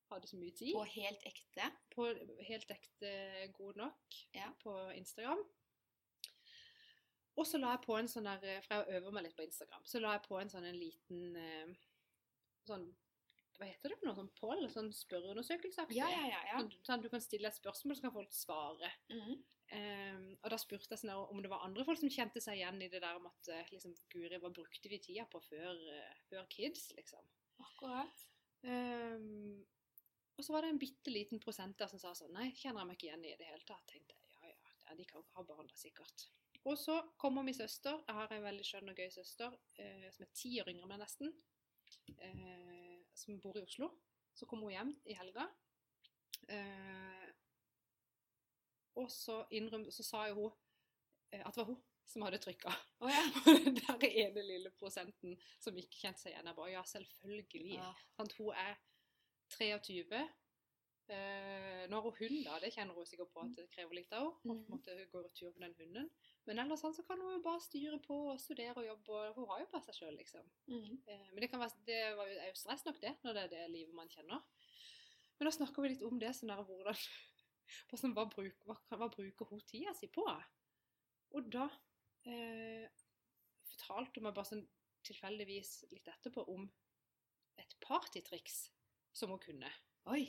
hadde så mye tid på helt ekte. på helt ekte god nok Ja. på Instagram. Og så la jeg på en sånn der, for jeg øver meg litt på Instagram, så la jeg på en sånn en liten eh, sånn, hva heter det for noe, sånn poll, sånn spørreundersøkelse. Ja, ja, ja. ja. Sånn, sånn, du kan stille et spørsmål, så kan folk svare. Mhm. Eh, og da spurte jeg sånn om det var andre folk som kjente seg igjen i det der om at eh, liksom, Guri, hva brukte vi tida på før, uh, før kids, liksom? Akkurat. Um, og så var det en bitte liten prosent der som sa sånn Nei, kjenner jeg meg ikke igjen i det hele tatt. Tenkte jeg, ja, ja, ja, de kan ha barn da, sikkert. Og så kommer min søster. Jeg har en veldig skjønn og gøy søster uh, som er ti år yngre enn meg nesten. Uh, som bor i Oslo. Så kommer hun hjem i helga. Eh, og så, innrøm, så sa jo hun eh, at det var hun som hadde trykka Å ja. på den der ene lille prosenten som ikke kjente seg igjen. Jeg bare ja, selvfølgelig. Ja. Hun er 23. Eh, nå har hun hund, da. Det kjenner hun sikkert på at det krever litt av henne. Hun går Måtte gå tur med den hunden. Men ellers sånn, så kan hun jo bare styre på og studere og jobbe. og Hun har jo bare seg sjøl, liksom. Mm. Eh, men det, kan være, det jo, er jo stress nok, det, når det er det livet man kjenner. Men da snakker vi litt om det, sånn der hvordan på sånn, hva, bruk, hva, hva bruker hun tida si på? Og da eh, fortalte hun meg bare sånn tilfeldigvis litt etterpå om et partytriks som hun kunne. Oi.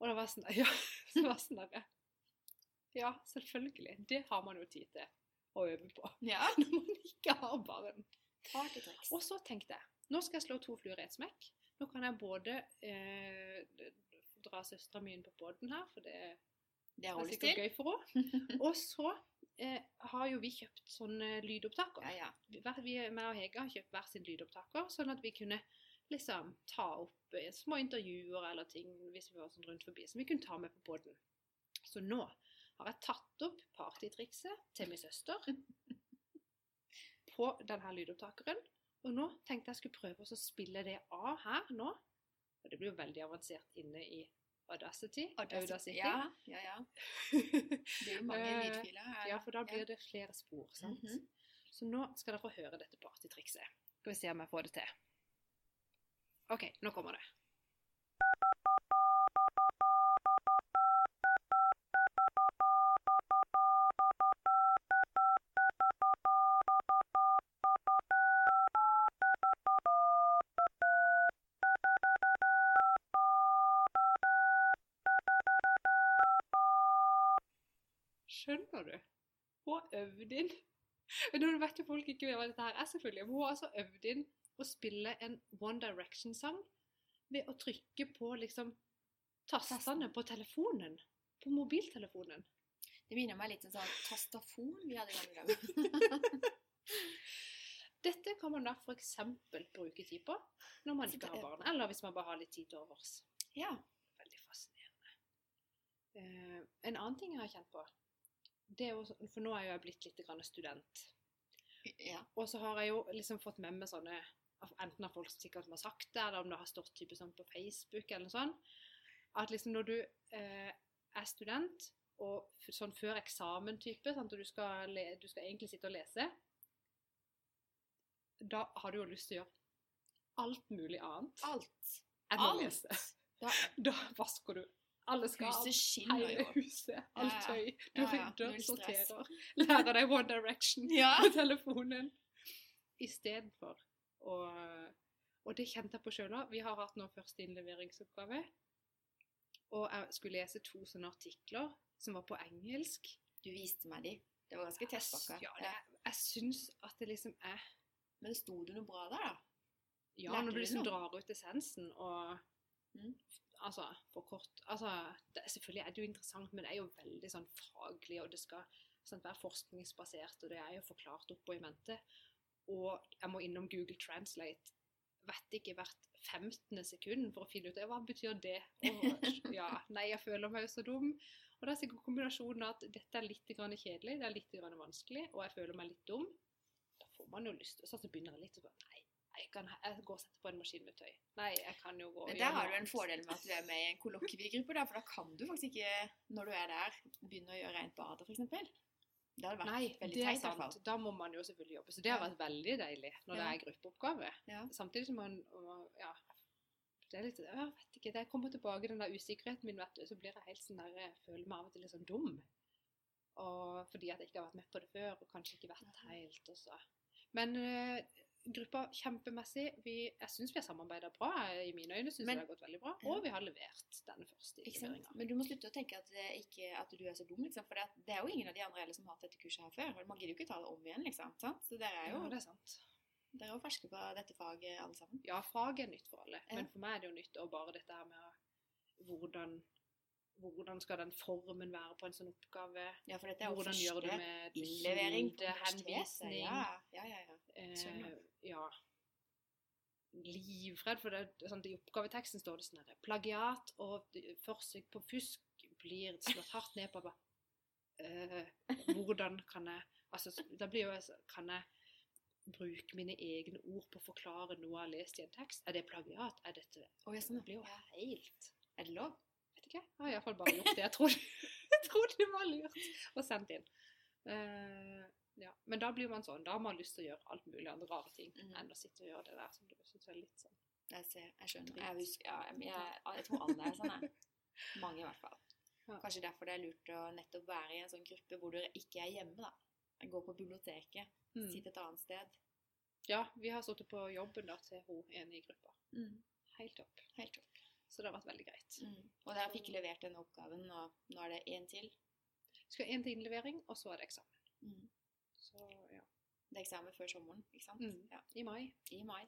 Og det var sånn Ja, det var sånn der, ja selvfølgelig. Det har man jo tid til å øve på Ja. når man ikke har barn. Partytriks. Og så tenkte jeg nå skal jeg slå to fluer i et smekk. Nå kan jeg både eh, dra søstera mi inn på båten her, for det Det har er hun lyst sikkert til. gøy for henne. Og så eh, har jo vi kjøpt sånne lydopptaker. Ja, ja. Vi, vi, meg og Hege har kjøpt hver sin lydopptaker, sånn at vi kunne liksom ta opp eh, små intervjuer eller ting hvis vi var sånn rundt forbi, som vi kunne ta med på båten. Så nå har jeg tatt opp partytrikset til min søster på denne lydopptakeren. Og nå tenkte jeg skulle prøve å spille det av her nå. Og det blir jo veldig avansert inne i Audacity. Audacity. Ja, ja, ja. Det er jo mange Eh, lydfiler her. Ja, for da blir det flere spor, sant? Mhm. Så nå skal dere få høre dette partytrikset. Skal vi se om jeg får det til. OK, nå kommer det. Skjønner du? Hun har øvd inn Men ikke vet folk hva dette her er, selvfølgelig. Hun har altså øvd inn å spille en One Direction-sang ved å trykke på liksom tastene på telefonen. På mobiltelefonen. Det minner meg litt om sånn tastafon vi hadde i gamle dager. Dette kan man da f.eks. bruke tid på når man ikke har barn, eller hvis man bare har litt tid til overs. Ja. Veldig fascinerende. Eh, en annen ting jeg har kjent på, det er jo, for nå er jeg blitt litt student, ja. og så har jeg jo liksom fått med meg sånne, enten av folk som sikkert har sagt det, eller om det har stått type sånn på Facebook eller noe sånt, at liksom når du eh, er student, og sånn før eksamen-type, sånn og du skal, du skal egentlig sitte og lese, da har du jo lyst til å gjøre alt mulig annet Alt. enn å Alt. lese. Da, Da vasker du alle skal huset skinner hele huset, alt tøy. Du rydder, sorterer, lærer deg One Direction Ja. på telefonen istedenfor. Og, og det kjente jeg på sjøl òg. Vi har hatt nå første innleveringsoppgave. Og jeg skulle lese to sånne artikler som var på engelsk. Du viste meg de. Det var ganske testbakka. Ja, det, jeg syns at det liksom er Men sto det noe bra der, da? Ja, Lærte når du liksom drar ut essensen og Mm. Altså, for kort Altså, det, selvfølgelig er det jo interessant, men det er jo veldig sånn faglig, og det skal sånn, være forskningsbasert, og det er jo forklart opp og i mente. Og jeg må innom Google Translate vet ikke hvert 15. sekund for å finne ut hva betyr det. Og, ja, nei, jeg føler meg jo så dum. Og det er sikkert kombinasjonen av at dette er litt grann kjedelig, det er litt grann vanskelig, og jeg føler meg litt dum. Da får man jo lyst til Så begynner jeg litt sånn Nei, jeg, kan, jeg går og setter på en maskin med tøy. Nei, jeg kan jo gå og Men der har du en fordel med at du er med i en kollokviegruppe, for da kan du faktisk ikke, når du er der, begynne å gjøre rent badet, f.eks. Det hadde vært Nei, veldig det teit, sant. Da må man jo selvfølgelig jobbe. Så det har vært veldig deilig når det er gruppeoppgave. Ja. Samtidig som man Ja. Det er litt Jeg vet ikke. Da jeg kommer tilbake den der usikkerheten min, vet du, så blir jeg helt sånn der Jeg føler meg av og til litt sånn dum. Og fordi at jeg ikke har vært med på det før, og kanskje ikke vært helt og så. Men eh, gruppa kjempemessig vi, Jeg syns vi har samarbeida bra. I mine øyne syns Men- jeg det har gått veldig bra. Og vi har levert den første Ikke. Men du må slutte å tenke at, det ikke, at du er så dum, liksom. For det, det er jo ingen av de andre heller som har hatt dette kurset her før. og Man gidder jo ikke ta det om igjen, liksom. Sant? Så dere er jo, Ja, det er sant. dere er jo ferske på dette faget, alle sammen. Ja, faget er nytt for alle. Men for meg er det jo nytt og bare dette her med hvordan, hvordan skal den formen være på en sånn oppgave? Ja, for dette er jo Hvordan gjør du første med innlevering på henvisning? Ja, ja, ja. ja. Eh, ja. Livredd for det. sånn, I oppgaveteksten står det sånn her Plagiat og forsøk på fusk blir slått hardt ned på. Bare, eh, hvordan kan jeg Altså, da blir jo Kan jeg bruke mine egne ord på å forklare noe jeg har lest i en tekst? Er det plagiat? Er dette Å, ja, sånn, Det blir jo helt Er det lov? Ikke. Jeg har iallfall bare gjort det jeg trodde, jeg trodde det var lurt, og sendt inn. Uh, ja. Men da blir man sånn. Da har man lyst til å gjøre alt mulig andre rare ting Mhm. enn å sitte og gjøre det der som du syns er litt sånn Jeg, ser, jeg skjønner. Jeg, husker, ja, jeg, jeg, tror alle er sånn. jeg. Mange, i hvert fall. Kanskje derfor det er lurt å nettopp være i en sånn gruppe hvor du ikke er hjemme. da. Gå på biblioteket, Mm. sitter et annet sted. Ja, vi har sittet på jobben da til hun ene i gruppa. Helt topp. Helt topp. Så det har vært veldig greit. Mm. Og der fikk levert denne oppgaven, og nå er det én til. Skal én til innlevering, og så er det eksamen. Mm. Så ja. Det er eksamen før sommeren, ikke sant? Mm. Ja, I mai. I mai.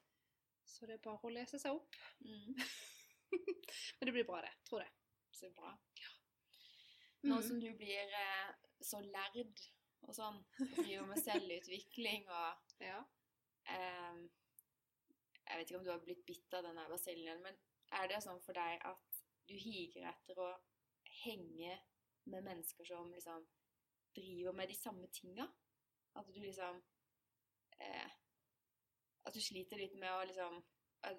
Så det er bare å lese seg opp. Mm. Men det blir bra, det. Tror det. Så bra. Nå Mm. som du blir eh, så lærd og sånn, driver med selvutvikling og Ja. eh, Jeg vet ikke om du har blitt bitt av denne basillen, men er det sånn for deg at du higer etter å henge med mennesker som liksom driver med de samme tinga? At du liksom eh, At du sliter litt med å liksom at,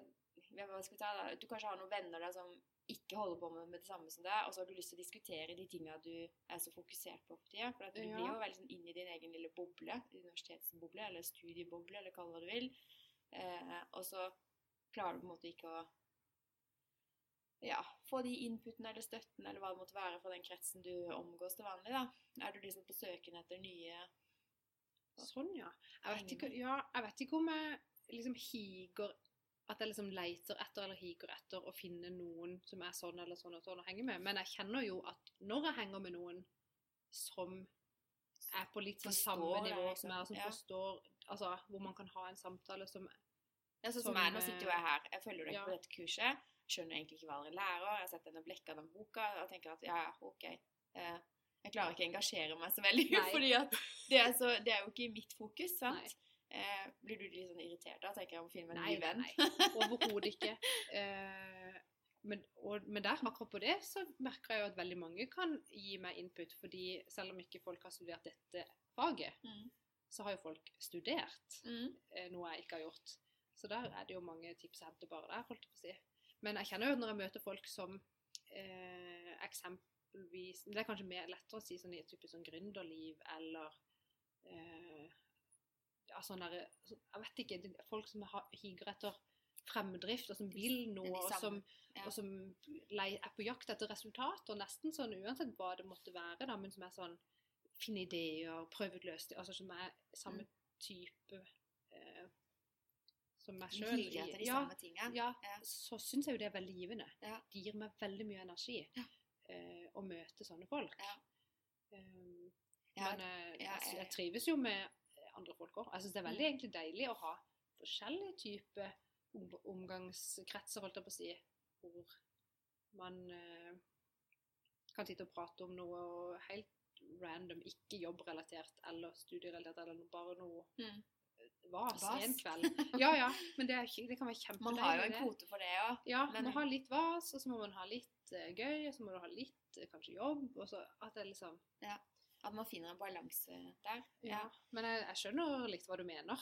Hva skal vi ta da? Du kanskje har noen venner der som ikke holder på med, med det samme som deg, og så har du lyst til å diskutere de tinga du er så fokusert på for tida. For at du Ja. blir jo veldig sånn inn i din egen lille boble, universitetsboble, eller studieboble, eller kall det hva du vil. Eh, og så klarer du på en måte ikke å ja, få de inputene eller støtten eller hva det måtte være fra den kretsen du omgås til vanlig. da. Er du liksom på søken etter nye Sånn, ja. Jeg vet, ikke, ja. jeg vet ikke om jeg liksom higer At jeg liksom leter etter eller higer etter å finne noen som er sånn eller sånn og sånn å henge med. Men jeg kjenner jo at når jeg henger med noen som er på litt sånn samme nivå som meg, som Ja. forstår Altså hvor man kan ha en samtale som Ja, sånn Som, som meg, nå sitter jo jeg her. Jeg følger deg ja. på dette kurset. Skjønner egentlig ikke hva dere lærer. Jeg har sett denne blekka den boka og tenker at ja, OK. Eh, jeg klarer ikke å engasjere meg så veldig, at det er, så, det er jo ikke mitt fokus, sant? Nei. Eh, blir du litt sånn irritert da? Tenker jeg om å finne meg en ny venn? nei. Overhodet ikke. Eh, men, og, men der, akkurat på det, så merker jeg jo at veldig mange kan gi meg input. fordi selv om ikke folk har studert dette faget, Mm. så har jo folk studert Mm. eh, noe jeg ikke har gjort. Så der er det jo mange tips å hente bare der, holdt jeg på å si. Men jeg kjenner jo når jeg møter folk som eh, eksempelvis Det er kanskje mer lettere å si sånn i et type sånn gründerliv eller eh, ja, sånn der, Jeg vet ikke. Folk som har, higer etter fremdrift, og som vil noe, og som, ja. og som er på jakt etter resultater, nesten sånn uansett hva det måtte være, da, men som er sånn Finne ideer, prøve ut løsninger, altså som er samme Mm. type eh, som meg sjøl. Ja, ja, Ja. så syns jeg jo det er veldig givende. Ja. Det gir meg veldig mye energi Ja. eh, å møte sånne folk. Ja. Um, men eh, jeg, jeg- trives jo med andre folk òg. Jeg syns det er veldig Mm. egentlig deilig å ha forskjellige typer om, omgangskretser, holdt jeg på å si, hvor man eh, kan sitte og prate om noe helt random, ikke jobbrelatert eller studierelatert, eller bare noe Mm. Vas, Vas. en kveld. Ja, ja, men det, ikke- det kan være kjempedeilig. Man har jo en kvote for det òg. Ja, Men- man har litt vas, og så må man ha litt uh, gøy, og så må du ha litt uh, kanskje jobb, og så at det liksom Ja. At man finner en balanse der. Ja. Men jeg, jeg skjønner litt hva du mener.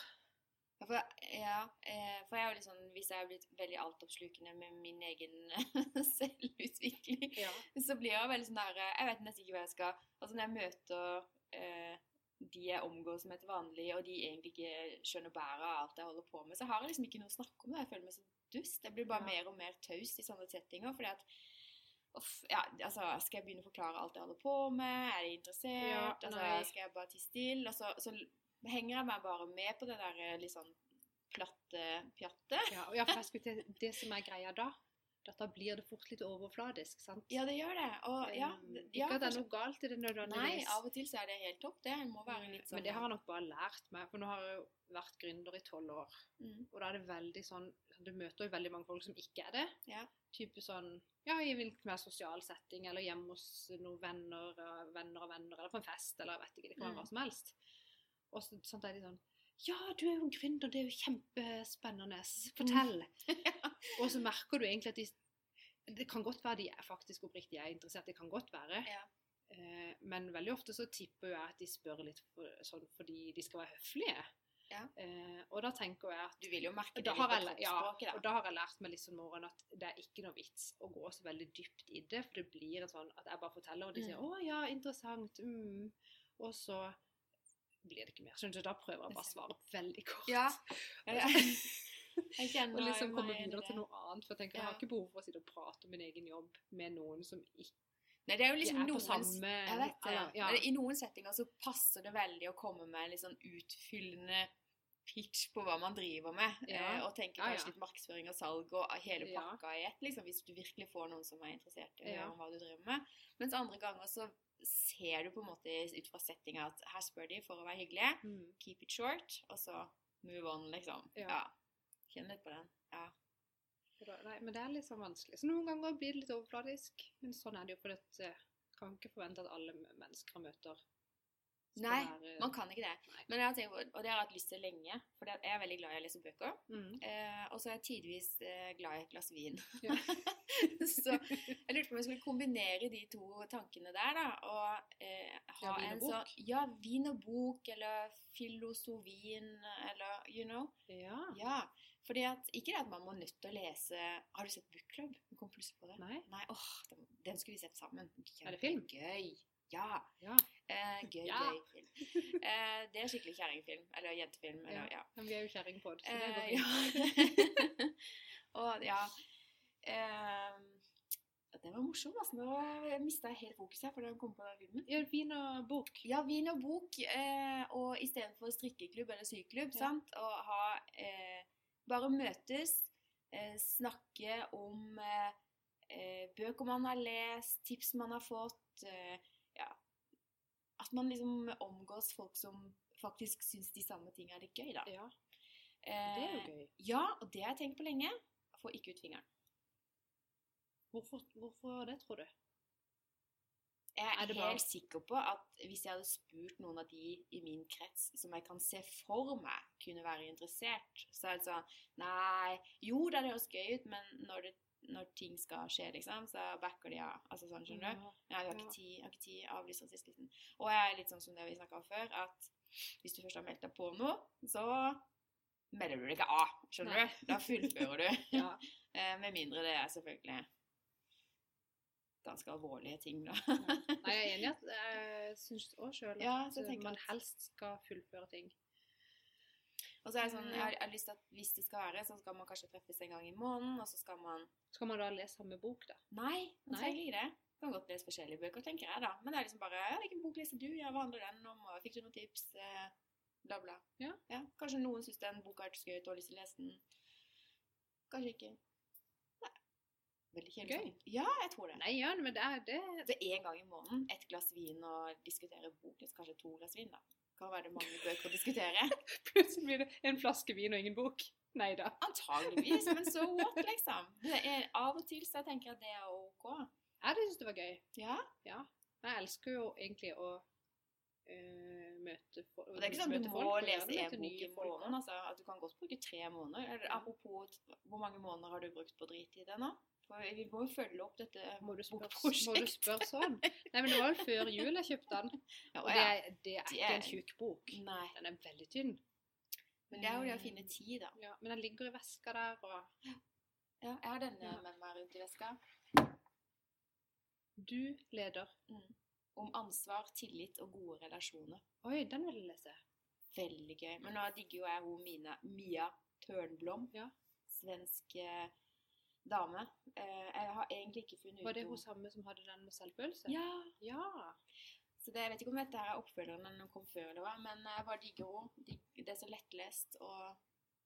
Ja, for, ja, eh, for jeg er jo litt sånn, hvis jeg har blitt veldig altoppslukende med min egen selvutvikling, Ja. så blir jeg veldig sånn der Jeg vet nesten ikke hva jeg skal Altså når jeg møter eh, de jeg omgås med til vanlig, og de egentlig ikke skjønner bæret av alt jeg holder på med, så har jeg liksom ikke noe å snakke om. det. Jeg føler meg så dust. Jeg blir bare Ja. mer og mer taus i sånne settinger. fordi at Uff, ja, altså, Skal jeg begynne å forklare alt jeg holder på med? Er de interessert? Ja, altså, skal jeg bare tie stille? Så, så henger jeg meg bare med på det der eh, litt sånn platte pjattet. Ja, ja, for jeg skulle til det som er greia da. At Da blir det fort litt overfladisk, sant? Ja, det gjør det. Og ja, det ja, ikke at det er noe galt i det nødvendigvis. Nei, av og til så er det helt topp. Det må være litt sånn Men det har jeg nok bare lært meg, for nå har jeg jo vært gründer i tolv år. mm, Og da er det veldig sånn Du møter jo veldig mange folk som ikke er det. Ja. Type sånn Ja, i hvilken mer sosial setting, eller hjemme hos noen venner, venner og venner, eller på en fest, eller jeg vet ikke. Det kan være Mm. hva som helst. Og så sånn er det sånn Ja, du er jo en gründer, det er jo kjempespennende. Fortell. Og så merker du egentlig at de Det kan godt være de er faktisk oppriktig er interessert, det kan godt være. Ja. Eh, men veldig ofte så tipper jeg at de spør litt for, sånn fordi de skal være høflige. Ja. Eh, og da tenker jeg at Du vil jo merke det har jeg, ja, kroppsspråket, og da. da har jeg lært meg litt sånn med at det er ikke noe vits å gå så veldig dypt i det, for det blir en sånn at jeg bare forteller, og de sier Mm. 'Å ja, interessant', mm. og så blir det ikke mer. Skjønner du, Da prøver jeg bare å svare veldig kort. Ja. Jeg kjenner og liksom komme videre til noe annet. For jeg tenker, jeg har ikke behov for å sitte og prate om min egen jobb med noen som ikke Nei, det er jo liksom er noen samme Jeg vet det. ja. I noen settinger så passer det veldig å komme med en litt sånn utfyllende pitch på hva man driver med. Ja. Eh, og tenke kanskje ja. litt markedsføring og salg og hele Ja. pakka i ett. Liksom, hvis du virkelig får noen som er interessert i Ja. hva du driver med. Mens andre ganger så ser du på en måte ut fra settinga at her spør de for å være hyggelige. mm. Keep it short, og så move on, liksom. Ja. Ja. Kjenn litt på den. Ja. Nei, men det er litt sånn vanskelig. Så noen ganger blir det litt overfladisk. Men sånn er det jo, for det eh, kan ikke forvente at alle mennesker møter Nei, være- man kan ikke det. Nei. Men jeg har tenkt, og det har jeg hatt lyst til lenge, for jeg er veldig glad i å lese bøker. Mm. Eh, og så er jeg tidvis eh, glad i et glass vin. Ja. så jeg lurte på om jeg skulle kombinere de to tankene der, da. Og eh, ha Ja, vin og en sånn Ja, vin og bok, eller filosofien, eller you know. Ja. Ja. Fordi at, Ikke det at man må nødt til å lese Har du sett Book Club? Du kom plutselig på det. Nei. Nei, åh, den, den skulle vi sett sammen. Er det film? Gøy. Ja. Ja. Eh, gøy, Ja. gøy film. Eh, det er skikkelig kjerringfilm. Eller jentefilm. Eller, ja. Men vi er jo kjerring på det, så det Eh, ja. og ja eh, Den var morsom. Altså. Nå mista jeg helt fokus her, fordi jeg kom på den filmen. Ja, vin og bok. Ja, vin og bok, eh, og istedenfor strikkeklubb eller syklubb, Ja. sant, og ha eh, Bare møtes, eh, snakke om eh, bøker man har lest, tips man har fått, ja at man liksom omgås folk som faktisk syns de samme tingene er litt gøy, da. Ja, det er jo Eh, gøy. ja, og det har jeg tenkt på lenge. Få ikke ut fingeren. Hvorfor, hvorfor det, tror du? Jeg er, Er helt bare- sikker på at hvis jeg hadde spurt noen av de i min krets som jeg kan se for meg kunne være interessert, så er det sånn Nei, jo da, det høres gøy ut, men når, det, når ting skal skje, liksom, så backer de av. Altså sånn, skjønner du? Ja. Nei, vi har ikke tid, har ikke tid, avlyser sist liten. Og jeg er litt sånn som det vi snakka om før, at hvis du først har meldt deg på noe, så melder du deg ikke av, skjønner Nei. du? Da fullfører du. Ja. Eh, Med mindre det er selvfølgelig ganske alvorlige ting, da. Nei, jeg er enig i at jeg syns òg sjøl at ja, man helst skal fullføre ting. Og så er det sånn, Mm. jeg har, jeg har lyst til at hvis det skal være, så skal man kanskje treffes en gang i måneden, og så skal man Skal man da lese samme bok, da? Nei, man trenger ikke det. Man kan godt lese forskjellige bøker, tenker jeg da. Men det er liksom bare ja, 'Hvilken bok leser du? Ja, hva handler den om? Og fikk du noen tips?' Eh, bla, bla. Ja. Kanskje noen syns den boka er så gøy og har lyst til å lese den. Kanskje ikke. Nei. Veldig kjedelig. Gøy. Ja, jeg tror det. Nei, ja, men det er det Det er en gang i måneden, ett glass vin og diskutere bok. Kanskje to glass vin, da. Kan være det mange bøker å diskutere. Plutselig blir det en flaske vin og ingen bok. Nei da. Antageligvis, men so what, liksom. Det er, av og til så tenker jeg at det er ok. Jeg syns det var gøy. Ja. Jeg elsker jo egentlig å uh, møte folk. Det er ikke sånn at du må lese en bok i måneden. Altså, at du kan godt bruke tre måneder. Eller, apropos, hvor mange måneder har du brukt på drittid ennå? For vi må jo følge opp dette Må du spørre, må du spørre sånn? Nei, men det var vel før jul jeg kjøpte den. Og det er, det er ikke en tjukk bok. Nei, Den er veldig tynn. men det er jo det å finne tid, da. Ja, men den ligger i veska der, og Ja, jeg har denne med meg rundt i veska. du leder. Om ansvar, tillit og gode relasjoner. Oi, den vil jeg lese. Veldig gøy. Men nå digger jo jeg hun Mina, Mia Tørnblom. Ja. Svensk eh, dame. Eh, jeg har egentlig ikke funnet ut Var det hun samme som hadde den med selvfølelse? Ja. Ja. Så det, jeg vet ikke om dette er oppfølgeren eller den kom før eller hva, men jeg bare digger henne. Det er så lettlest og,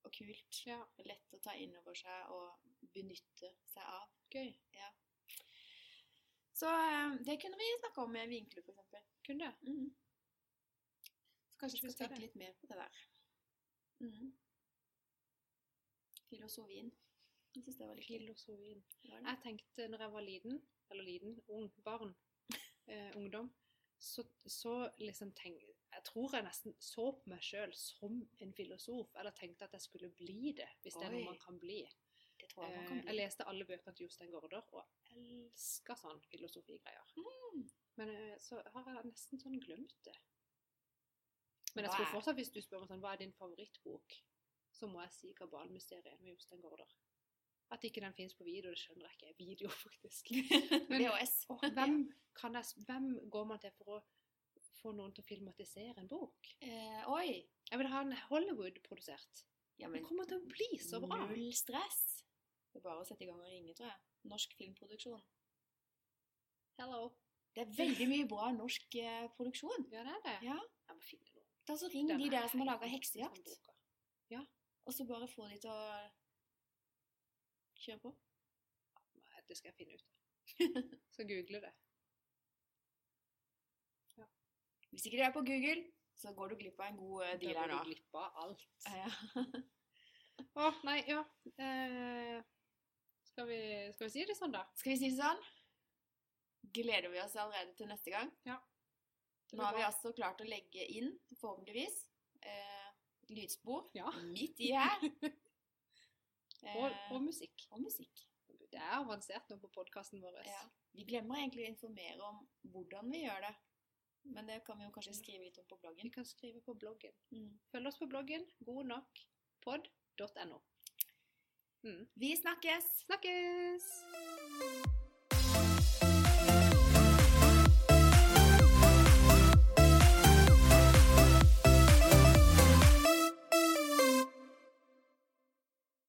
og kult. Ja, Lett å ta inn over seg og benytte seg av. gøy. Så eh, det kunne vi snakke om med en vinklubb, eksempel. Kunne det. Mm. Så kanskje vi skal tenke det? litt mer på det der. Mm. Filosofien. Jeg syns det var litt. Filosofien. Jeg tenkte når jeg var liten, eller liten, ung, barn, eh, ungdom, så, så liksom tenk, Jeg tror jeg nesten så på meg sjøl som en filosof, eller tenkte at jeg skulle bli det, hvis det er noe man kan bli. Det tror jeg man Eh, bli. jeg leste alle bøkene til Jostein Gaarder, og elska sånn filosofigreier. Mm. Men eh, så har jeg nesten sånn glemt det. Men jeg tror fortsatt, hvis du spør meg sånn, hva er din favorittbok, så må jeg si Kabalmysteriet med Jostein Gaarder. At ikke den fins på video, det skjønner jeg ikke. Video, faktisk. Men- VHS. Og hvem, jeg, hvem går man til for å få noen til å filmatisere en bok? Eh, oi! Jeg vil ha en Hollywood-produsert. Ja, Det kommer til å bli så bra. null stress. Det er bare å sette i gang og ringe, tror jeg. Norsk filmproduksjon. Hello. Det er veldig mye bra norsk eh, produksjon. Ja, det er det. Ja. Jeg må finne noe. Da så ring de er der som har laga heksejakt, ja. og så bare få de til å kjøre på. Det skal jeg finne ut. Skal google det. Hvis ikke det er på Google, så går du glipp av en god deal her nå. Da går du glipp av alt. Ja. oh, nei, ja. Eh, skal, vi, skal vi si det sånn, da? Skal vi si det sånn? Gleder vi oss allerede til neste gang? Ja. Nå har vi altså klart å legge inn, forhåpentligvis, eh, lydspor Ja. midt i her. Eh, Og, og musikk. og musikk. Det er avansert nå på podkasten vår. Ja. Vi glemmer egentlig å informere om hvordan vi gjør det. Men det kan vi jo kanskje skrive litt om på bloggen. Vi kan skrive på bloggen. Mm. Følg oss på bloggen godnokpod.no. Mm. Vi snakkes! Snakkes!